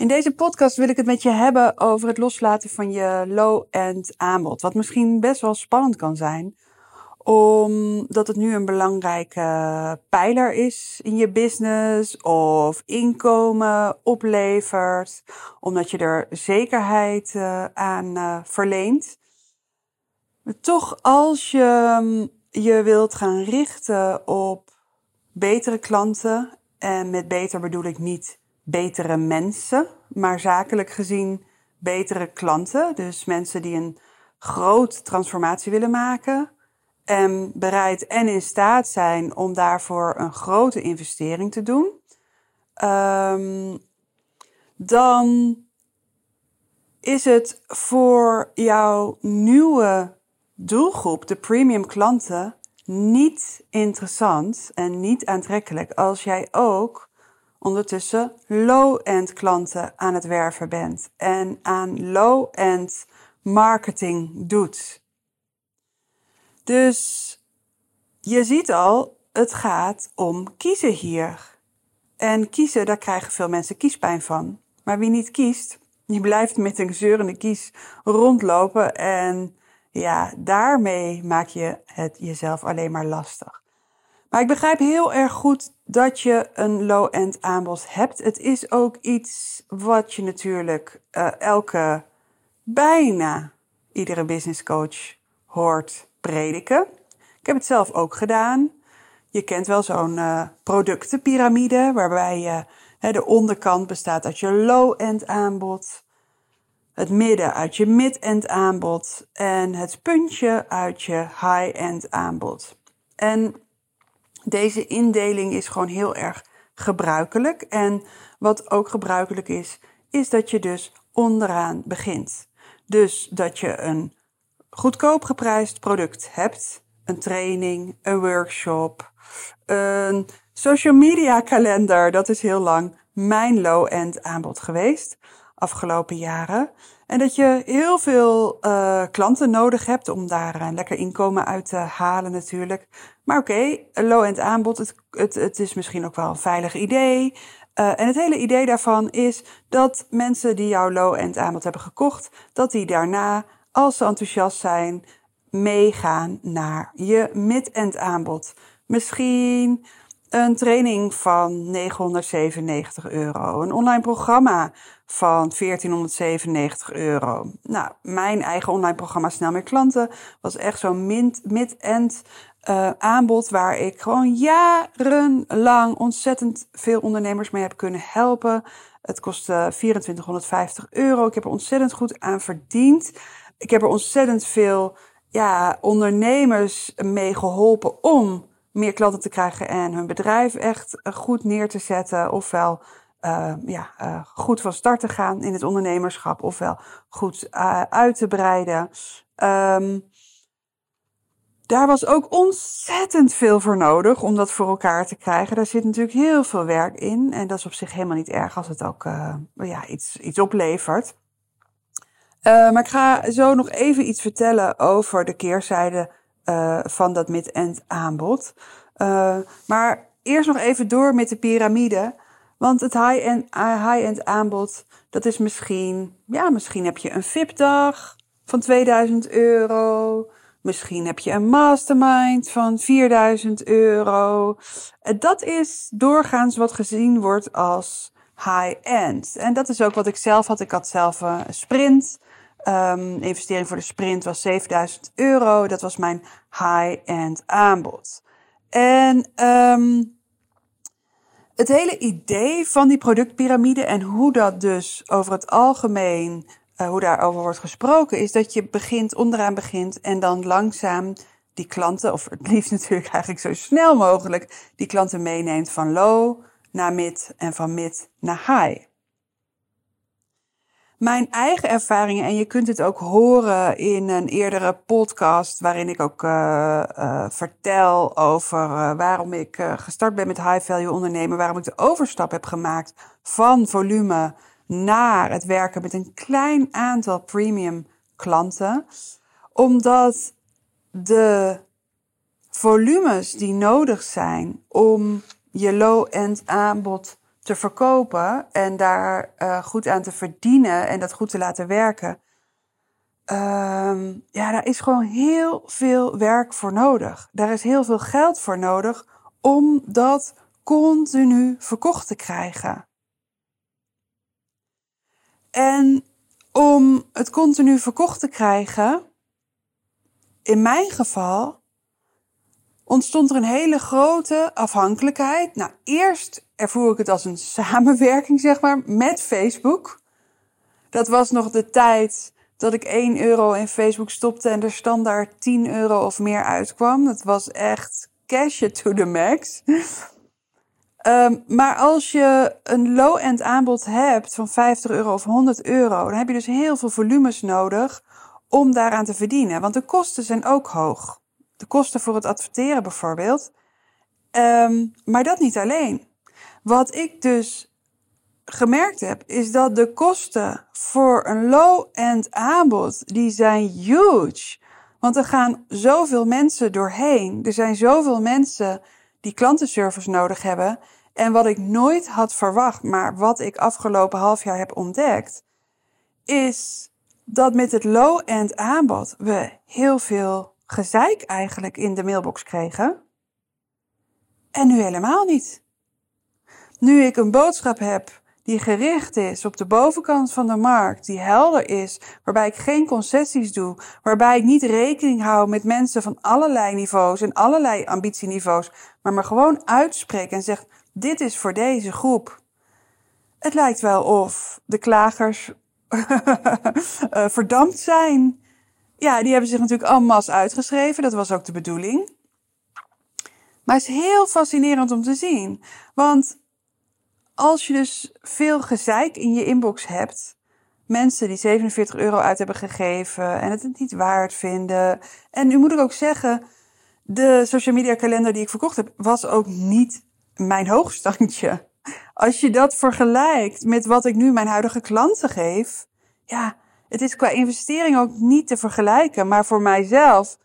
In deze podcast wil ik het met je hebben over het loslaten van je low-end aanbod. Wat misschien best wel spannend kan zijn, omdat het nu een belangrijke pijler is in je business of inkomen oplevert, omdat je er zekerheid uh, aan uh, verleent. Maar toch, als je mm, je wilt gaan richten op betere klanten, en met beter bedoel ik niet betere mensen, maar zakelijk gezien betere klanten. Dus mensen die een groot transformatie willen maken en bereid en in staat zijn om daarvoor een grote investering te doen. Um, dan is het voor jouw nieuwe doelgroep, de premium klanten, niet interessant en niet aantrekkelijk als jij ook ondertussen low-end klanten aan het werven bent en aan low-end marketing doet. Dus je ziet al, het gaat om kiezen hier. En kiezen, daar krijgen veel mensen kiespijn van. Maar wie niet kiest, die blijft met een zeurende kies rondlopen en ja, daarmee maak je het jezelf alleen maar lastig. Maar ik begrijp heel erg goed dat je een low-end aanbod hebt. Het is ook iets wat je natuurlijk uh, elke, bijna iedere business coach hoort prediken. Ik heb het zelf ook gedaan. Je kent wel zo'n uh, productenpyramide, waarbij je, de onderkant bestaat uit je low-end aanbod, het midden uit je mid-end aanbod en het puntje uit je high-end aanbod. En deze indeling is gewoon heel erg gebruikelijk. En wat ook gebruikelijk is, is dat je dus onderaan begint. Dus dat je een goedkoop geprijsd product hebt, een training, een workshop, een social media kalender. Dat is heel lang mijn low-end aanbod geweest afgelopen jaren. En dat je heel veel uh, klanten nodig hebt om daar een lekker inkomen uit te halen natuurlijk. Maar oké, okay, low-end aanbod, het, het, het is misschien ook wel een veilig idee. Uh, en het hele idee daarvan is dat mensen die jouw low-end aanbod hebben gekocht, dat die daarna, als ze enthousiast zijn, meegaan naar je mid-end aanbod. Misschien een training van 997 euro. Een online programma van 1497 euro. Nou, mijn eigen online programma Snel meer klanten was echt zo'n mid-end uh, aanbod waar ik gewoon jarenlang ontzettend veel ondernemers mee heb kunnen helpen. Het kostte 2450 euro. Ik heb er ontzettend goed aan verdiend. Ik heb er ontzettend veel ja, ondernemers mee geholpen om meer klanten te krijgen en hun bedrijf echt eh, goed neer te zetten. Ofwel uh, ja, uh, goed van start te gaan in het ondernemerschap, ofwel goed uh, uit te breiden. Um, daar was ook ontzettend veel voor nodig om dat voor elkaar te krijgen. Daar zit natuurlijk heel veel werk in. En dat is op zich helemaal niet erg als het ook ja, iets, iets oplevert. maar ik ga zo nog even iets vertellen over de keerzijde van dat mid-end aanbod. Maar eerst nog even door met de piramide. Want het high-end high aanbod, dat is misschien, ja, misschien heb je een VIP-dag van 2000 euro. Misschien heb je een mastermind van 4000 euro. Dat is doorgaans wat gezien wordt als high-end. En dat is ook wat ik zelf had. Ik had zelf een sprint. Um, investering voor de sprint was 7000 euro. Dat was mijn high-end aanbod. En um, het hele idee van die productpyramide en hoe dat dus over het algemeen, uh, hoe daarover wordt gesproken, is dat je begint, onderaan begint en dan langzaam die klanten, of het liefst natuurlijk eigenlijk zo snel mogelijk, die klanten meeneemt van low naar mid en van mid naar high. Mijn eigen ervaringen, en je kunt het ook horen in een eerdere podcast, waarin ik ook uh, uh, vertel over uh, waarom ik gestart ben met high value ondernemen, waarom ik de overstap heb gemaakt van volume naar het werken met een klein aantal premium klanten. Omdat de volumes die nodig zijn om je low-end aanbod te verkopen en daar uh, goed aan te verdienen en dat goed te laten werken. Um, ja, daar is gewoon heel veel werk voor nodig. Daar is heel veel geld voor nodig om dat continu verkocht te krijgen. En om het continu verkocht te krijgen, in mijn geval, ontstond er een hele grote afhankelijkheid. Nou, eerst ervoer ik het als een samenwerking, zeg maar, met Facebook. Dat was nog de tijd dat ik 1 euro in Facebook stopte en er standaard 10 euro of meer uitkwam. Dat was echt cash to the max. um, maar als je een low-end aanbod hebt van 50 euro of 100 euro, dan heb je dus heel veel volumes nodig om daaraan te verdienen. Want de kosten zijn ook hoog de kosten voor het adverteren bijvoorbeeld. Um, maar dat niet alleen. Wat ik dus gemerkt heb, is dat de kosten voor een low-end aanbod, die zijn huge. Want er gaan zoveel mensen doorheen. Er zijn zoveel mensen die klantenservice nodig hebben. En wat ik nooit had verwacht, maar wat ik afgelopen half jaar heb ontdekt, is dat met het low-end aanbod we heel veel gezeik eigenlijk in de mailbox kregen. En nu helemaal niet. Nu ik een boodschap heb die gericht is op de bovenkant van de markt, die helder is, waarbij ik geen concessies doe, waarbij ik niet rekening hou met mensen van allerlei niveaus en allerlei ambitieniveaus, maar me gewoon uitspreek en zeg: dit is voor deze groep. Het lijkt wel of de klagers eh, verdampt zijn ja, die hebben zich natuurlijk allemaal uitgeschreven. Dat was ook de bedoeling. Maar het is heel fascinerend om te zien. Want als je dus veel gezeik in je inbox hebt, mensen die 47 euro uit hebben gegeven en het niet waard vinden. En nu moet ik ook zeggen, de social media kalender die ik verkocht heb, was ook niet mijn hoogstandje. Als je dat vergelijkt met wat ik nu mijn huidige klanten geef, ja, het is qua investering ook niet te vergelijken. Maar voor mijzelf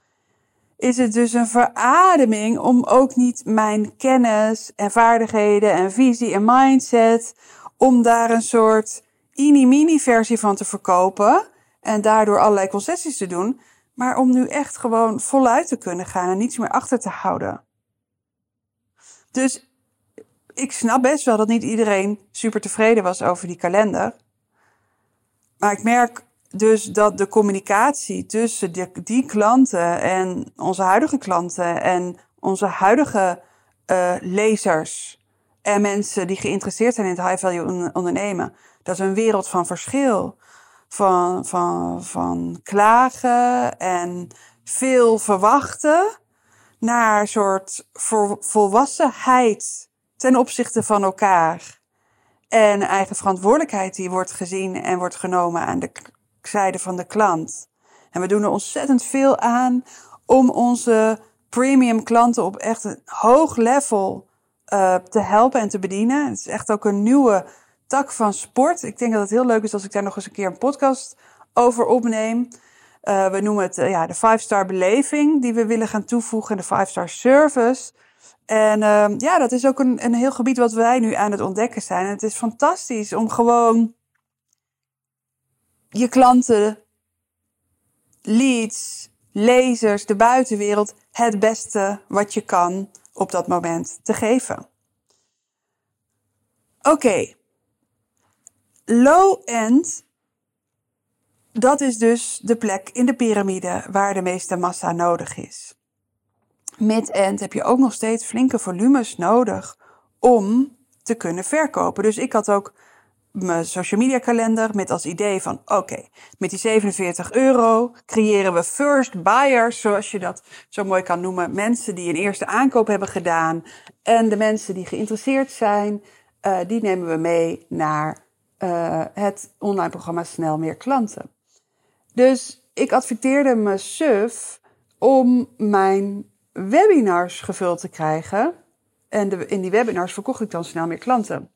is het dus een verademing om ook niet mijn kennis en vaardigheden en visie en mindset, om daar een soort mini-mini versie van te verkopen en daardoor allerlei concessies te doen. Maar om nu echt gewoon voluit te kunnen gaan en niets meer achter te houden. Dus ik snap best wel dat niet iedereen super tevreden was over die kalender. Maar ik merk dus dat de communicatie tussen die, die, klanten en onze huidige klanten en onze huidige uh, lezers en mensen die geïnteresseerd zijn in het high value ondernemen, dat is een wereld van verschil. Van, van, van klagen en veel verwachten naar een soort volwassenheid ten opzichte van elkaar. En eigen verantwoordelijkheid die wordt gezien en wordt genomen aan de zijde van de klant. En we doen er ontzettend veel aan om onze premium klanten op echt een hoog level uh, te helpen en te bedienen. Het is echt ook een nieuwe tak van sport. Ik denk dat het heel leuk is als ik daar nog eens een keer een podcast over opneem. Uh, we noemen het uh, ja, de 5-star beleving die we willen gaan toevoegen, de 5-star service. En uh, ja, dat is ook een, een heel gebied wat wij nu aan het ontdekken zijn. En het is fantastisch om gewoon je klanten, leads, lezers, de buitenwereld het beste wat je kan op dat moment te geven. Oké, low-end, dat is dus de plek in de piramide waar de meeste massa nodig is. Mid-end heb je ook nog steeds flinke volumes nodig om te kunnen verkopen. Dus ik had ook mijn social media kalender met als idee van oké, met die 47 euro creëren we first buyers, zoals je dat zo mooi kan noemen. Mensen die een eerste aankoop hebben gedaan en de mensen die geïnteresseerd zijn, uh, die nemen we mee naar uh, het online programma Snel Meer Klanten. Dus ik adverteerde me suf om mijn webinars gevuld te krijgen. En in die webinars verkocht ik dan snel meer klanten.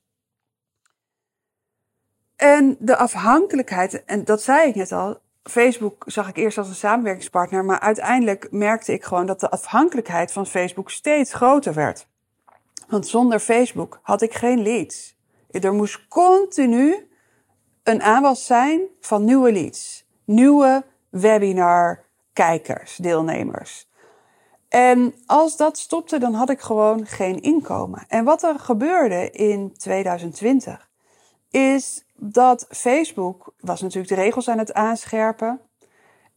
En de afhankelijkheid, en dat zei ik net al, Facebook zag ik eerst als een samenwerkingspartner, maar uiteindelijk merkte ik gewoon dat de afhankelijkheid van Facebook steeds groter werd. Want zonder Facebook had ik geen leads. Er moest continu een aanwas zijn van nieuwe leads, nieuwe webinar kijkers, deelnemers. En als dat stopte, dan had ik gewoon geen inkomen. En wat er gebeurde in 2020 is dat Facebook was natuurlijk de regels aan het aanscherpen.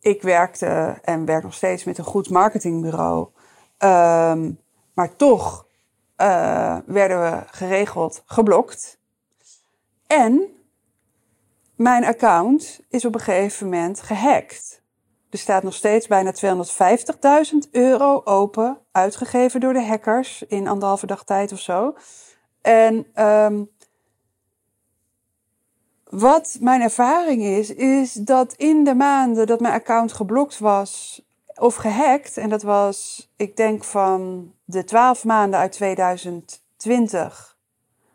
Ik werkte en werk nog steeds met een goed marketingbureau. Um, maar toch uh, werden we geregeld geblokt. En mijn account is op een gegeven moment gehackt. Er staat nog steeds bijna 250.000 euro open, uitgegeven door de hackers in anderhalve dag tijd of zo. En um, wat mijn ervaring is, is dat in de maanden dat mijn account geblokt was of gehackt, en dat was, ik denk van de 12 maanden uit 2020,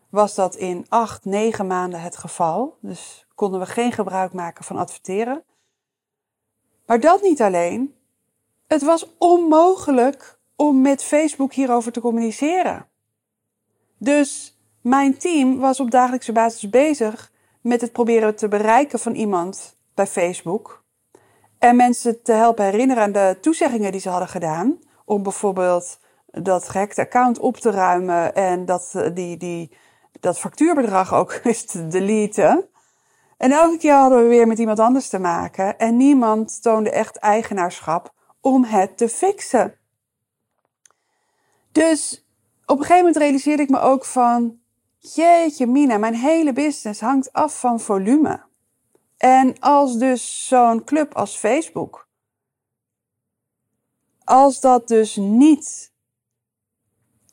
was dat in 8, 9 maanden het geval. Dus konden we geen gebruik maken van adverteren. Maar dat niet alleen. Het was onmogelijk om met Facebook hierover te communiceren. Dus mijn team was op dagelijkse basis bezig met het proberen te bereiken van iemand bij Facebook. En mensen te helpen herinneren aan de toezeggingen die ze hadden gedaan. Om bijvoorbeeld dat gehackte account op te ruimen en dat, die, die, dat factuurbedrag ook eens te deleten. En elke keer hadden we weer met iemand anders te maken. En niemand toonde echt eigenaarschap om het te fixen. Dus op een gegeven moment realiseerde ik me ook van, jeetje mina, mijn hele business hangt af van volume. En als dus zo'n club als Facebook, als dat dus niet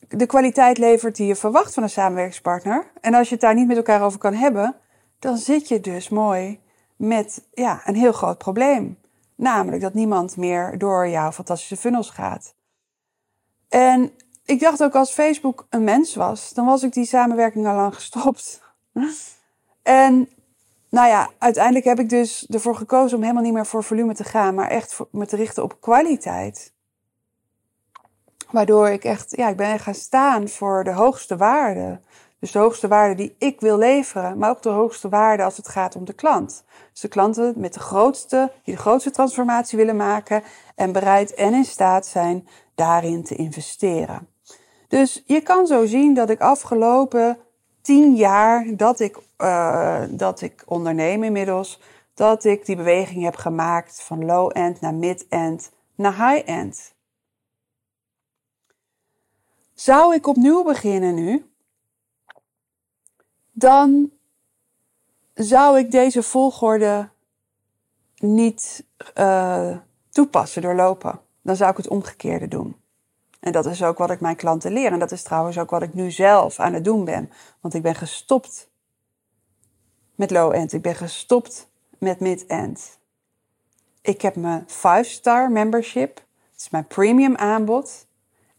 de kwaliteit levert die je verwacht van een samenwerkingspartner, en als je het daar niet met elkaar over kan hebben, dan zit je dus mooi met ja, een heel groot probleem. Namelijk dat niemand meer door jouw fantastische funnels gaat. En ik dacht ook als Facebook een mens was, dan was ik die samenwerking al lang gestopt. en nou ja, uiteindelijk heb ik dus ervoor gekozen om helemaal niet meer voor volume te gaan, maar echt me te richten op kwaliteit. Waardoor ik echt, ja, ik ben gaan staan voor de hoogste waarde. Dus de hoogste waarde die ik wil leveren, maar ook de hoogste waarde als het gaat om de klant. Dus de klanten met de grootste, die de grootste transformatie willen maken en bereid en in staat zijn daarin te investeren. Dus je kan zo zien dat ik afgelopen tien jaar dat ik, uh, dat ik onderneem inmiddels, dat ik die beweging heb gemaakt van low-end naar mid-end naar high-end. Zou ik opnieuw beginnen nu, dan zou ik deze volgorde niet uh, toepassen, doorlopen. Dan zou ik het omgekeerde doen. En dat is ook wat ik mijn klanten leer. En dat is trouwens ook wat ik nu zelf aan het doen ben. Want ik ben gestopt met low-end. Ik ben gestopt met mid-end. Ik heb mijn 5-star membership. Dat is mijn premium aanbod.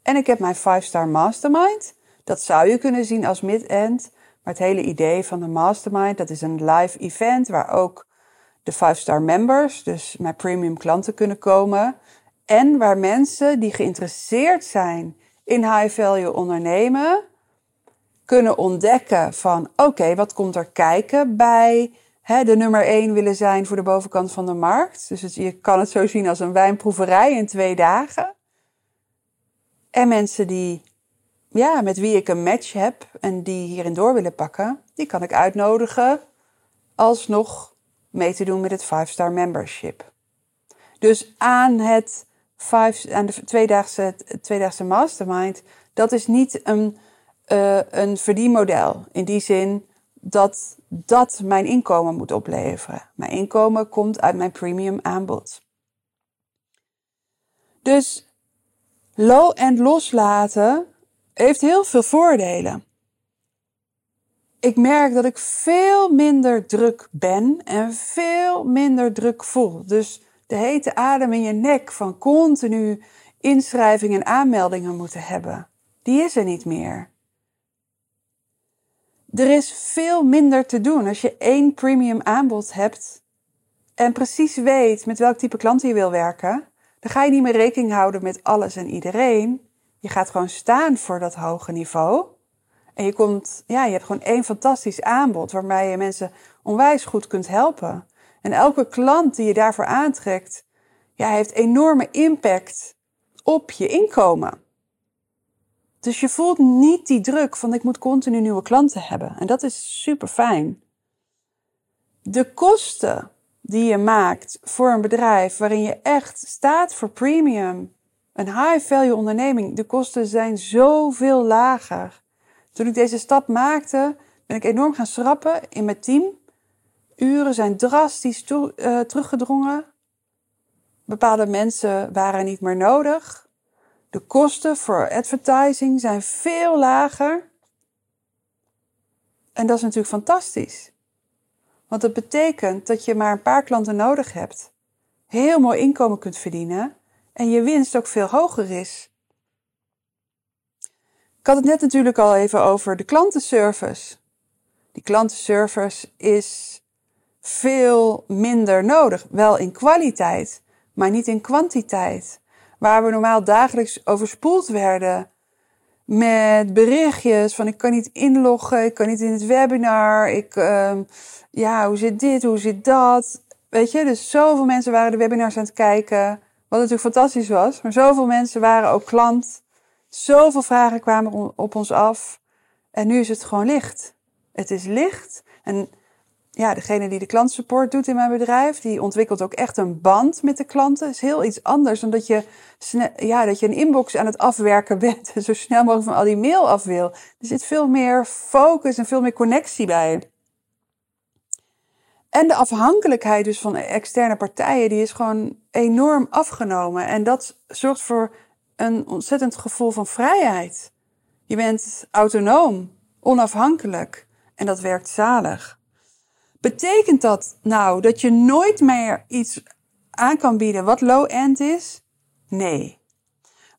En ik heb mijn 5-star mastermind. Dat zou je kunnen zien als mid-end. Maar het hele idee van de mastermind, dat is een live event waar ook de 5-star members, dus mijn premium klanten kunnen komen. En waar mensen die geïnteresseerd zijn in high value ondernemen, kunnen ontdekken van oké, wat komt er kijken bij hè, de nummer 1 willen zijn voor de bovenkant van de markt. Dus je kan het zo zien als een wijnproeverij in twee dagen. En mensen die, ja, met wie ik een match heb en die hierin door willen pakken, die kan ik uitnodigen alsnog mee te doen met het 5-star membership. Dus aan het vijf, aan de tweedaagse, tweedaagse mastermind, dat is niet een, uh, een verdienmodel. In die zin dat dat mijn inkomen moet opleveren. Mijn inkomen komt uit mijn premium aanbod. Dus low-end loslaten heeft heel veel voordelen. ik merk dat ik veel minder druk ben en veel minder druk voel. Dus de hete adem in je nek van continu inschrijvingen en aanmeldingen moeten hebben, die is er niet meer. Er is veel minder te doen als je één premium aanbod hebt en precies weet met welk type klanten je wil werken. Dan ga je niet meer rekening houden met alles en iedereen. Je gaat gewoon staan voor dat hoge niveau. En je komt, ja, je hebt gewoon één fantastisch aanbod waarmee je mensen onwijs goed kunt helpen. En elke klant die je daarvoor aantrekt, heeft enorme impact op je inkomen. Dus je voelt niet die druk van ik moet continu nieuwe klanten hebben. En dat is super fijn. De kosten die je maakt voor een bedrijf waarin je echt staat voor premium, een high value onderneming, de kosten zijn zoveel lager. Toen ik deze stap maakte, ben ik enorm gaan schrappen in mijn team. Uren zijn drastisch uh, teruggedrongen. Bepaalde mensen waren niet meer nodig. De kosten voor advertising zijn veel lager. En dat is natuurlijk fantastisch. Want dat betekent dat je maar een paar klanten nodig hebt, heel mooi inkomen kunt verdienen en je winst ook veel hoger is. Ik had het net natuurlijk al even over de klantenservice. Die klantenservice is veel minder nodig. Wel in kwaliteit, maar niet in kwantiteit. Waar we normaal dagelijks overspoeld werden met berichtjes van ik kan niet inloggen, ik kan niet in het webinar, ik, uh, ja, hoe zit dit, hoe zit dat? Weet je, dus zoveel mensen waren de webinars aan het kijken, wat natuurlijk fantastisch was, maar zoveel mensen waren ook klant. Zoveel vragen kwamen op ons af. En nu is het gewoon licht. Het is licht. En ja, degene die de klantsupport doet in mijn bedrijf, die ontwikkelt ook echt een band met de klanten. is heel iets anders dan dat je, ja, dat je een inbox aan het afwerken bent en zo snel mogelijk van al die mail af wil. Er zit veel meer focus en veel meer connectie bij. En de afhankelijkheid dus van externe partijen, die is gewoon enorm afgenomen. En dat zorgt voor een ontzettend gevoel van vrijheid. Je bent autonoom, onafhankelijk en dat werkt zalig. Betekent dat nou dat je nooit meer iets aan kan bieden wat low-end is? Nee.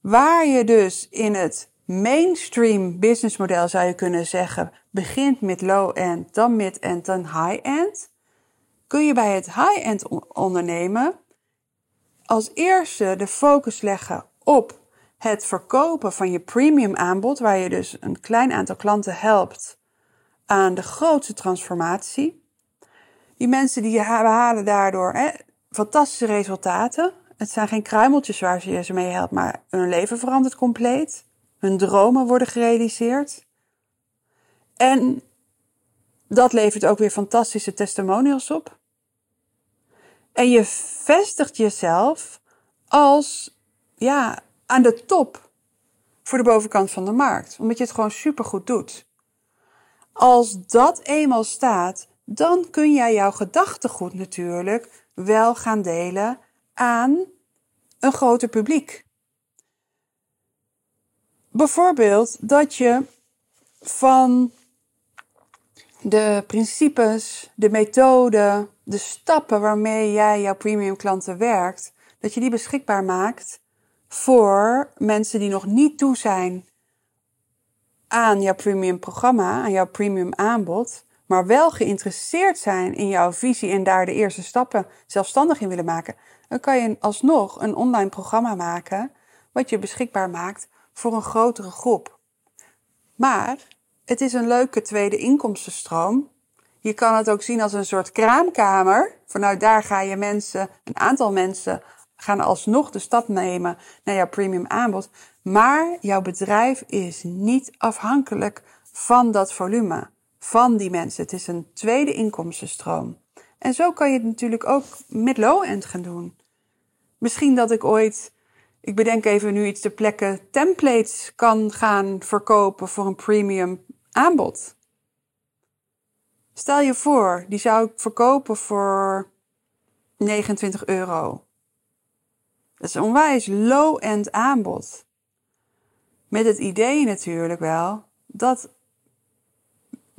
Waar je dus in het mainstream businessmodel zou je kunnen zeggen, begint met low-end, dan mid-end, dan high-end, kun je bij het high-end ondernemen als eerste de focus leggen op het verkopen van je premium aanbod, waar je dus een klein aantal klanten helpt aan de grootste transformatie. Die mensen die behalen daardoor hè, fantastische resultaten. Het zijn geen kruimeltjes waar je ze mee helpt, maar hun leven verandert compleet. Hun dromen worden gerealiseerd. En dat levert ook weer fantastische testimonials op. En je vestigt jezelf als ja, aan de top voor de bovenkant van de markt. Omdat je het gewoon supergoed doet. Als dat eenmaal staat, dan kun jij jouw gedachtegoed natuurlijk wel gaan delen aan een groter publiek. Bijvoorbeeld dat je van de principes, de methode, de stappen waarmee jij jouw premium klanten werkt, dat je die beschikbaar maakt voor mensen die nog niet toe zijn aan jouw premium programma, aan jouw premium aanbod, maar wel geïnteresseerd zijn in jouw visie en daar de eerste stappen zelfstandig in willen maken, dan kan je alsnog een online programma maken wat je beschikbaar maakt voor een grotere groep. Maar het is een leuke tweede inkomstenstroom. Je kan het ook zien als een soort kraamkamer. Vanuit daar ga je mensen, een aantal mensen, gaan alsnog de stap nemen naar jouw premium aanbod. Maar jouw bedrijf is niet afhankelijk van dat volume, van die mensen. Het is een tweede inkomstenstroom. En zo kan je het natuurlijk ook met low-end gaan doen. Misschien dat ik ooit, ik bedenk even nu iets ter plekke, templates kan gaan verkopen voor een premium aanbod. Stel je voor, die zou ik verkopen voor 29 euro. Dat is een onwijs low-end aanbod. Met het idee natuurlijk wel dat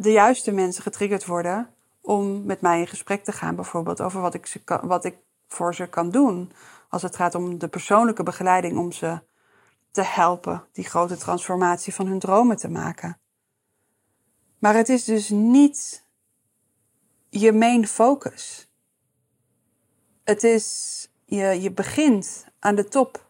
de juiste mensen getriggerd worden om met mij in gesprek te gaan, bijvoorbeeld over wat ik, ze wat ik voor ze kan doen. Als het gaat om de persoonlijke begeleiding, om ze te helpen die grote transformatie van hun dromen te maken. Maar het is dus niet je main focus. Het is, je, je begint aan de top.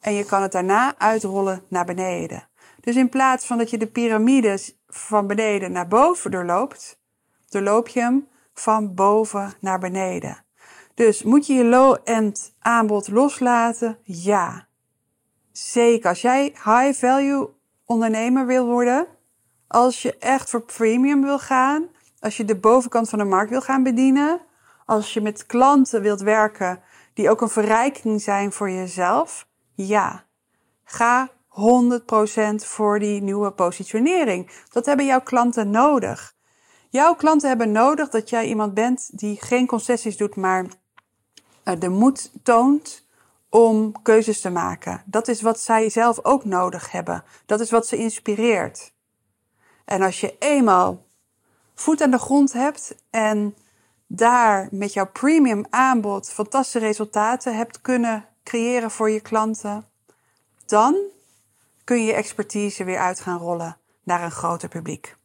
En je kan het daarna uitrollen naar beneden. Dus in plaats van dat je de piramides van beneden naar boven doorloopt, doorloop je hem van boven naar beneden. Dus moet je je low-end aanbod loslaten? Ja. Zeker. Als jij high-value ondernemer wil worden, als je echt voor premium wil gaan, als je de bovenkant van de markt wil gaan bedienen, als je met klanten wilt werken die ook een verrijking zijn voor jezelf, ja. Ga 100% voor die nieuwe positionering. Dat hebben jouw klanten nodig. Jouw klanten hebben nodig dat jij iemand bent die geen concessies doet, maar eh, de moed toont om keuzes te maken. Dat is wat zij zelf ook nodig hebben. Dat is wat ze inspireert. En als je eenmaal voet aan de grond hebt en daar met jouw premium aanbod fantastische resultaten hebt kunnen creëren voor je klanten, dan kun je je expertise weer uit gaan rollen naar een groter publiek.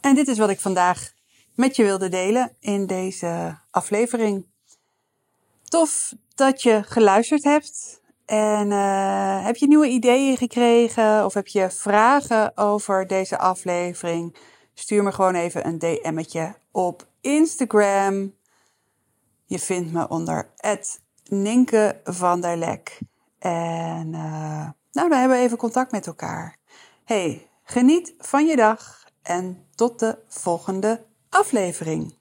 En dit is wat ik vandaag met je wilde delen in deze aflevering. Tof dat je geluisterd hebt. En uh, heb je nieuwe ideeën gekregen of heb je vragen over deze aflevering? Stuur me gewoon even een DM'tje op Instagram. Je vindt me onder Ninke van der Lek. En uh, nou, dan hebben we even contact met elkaar. Hey, geniet van je dag en tot de volgende aflevering.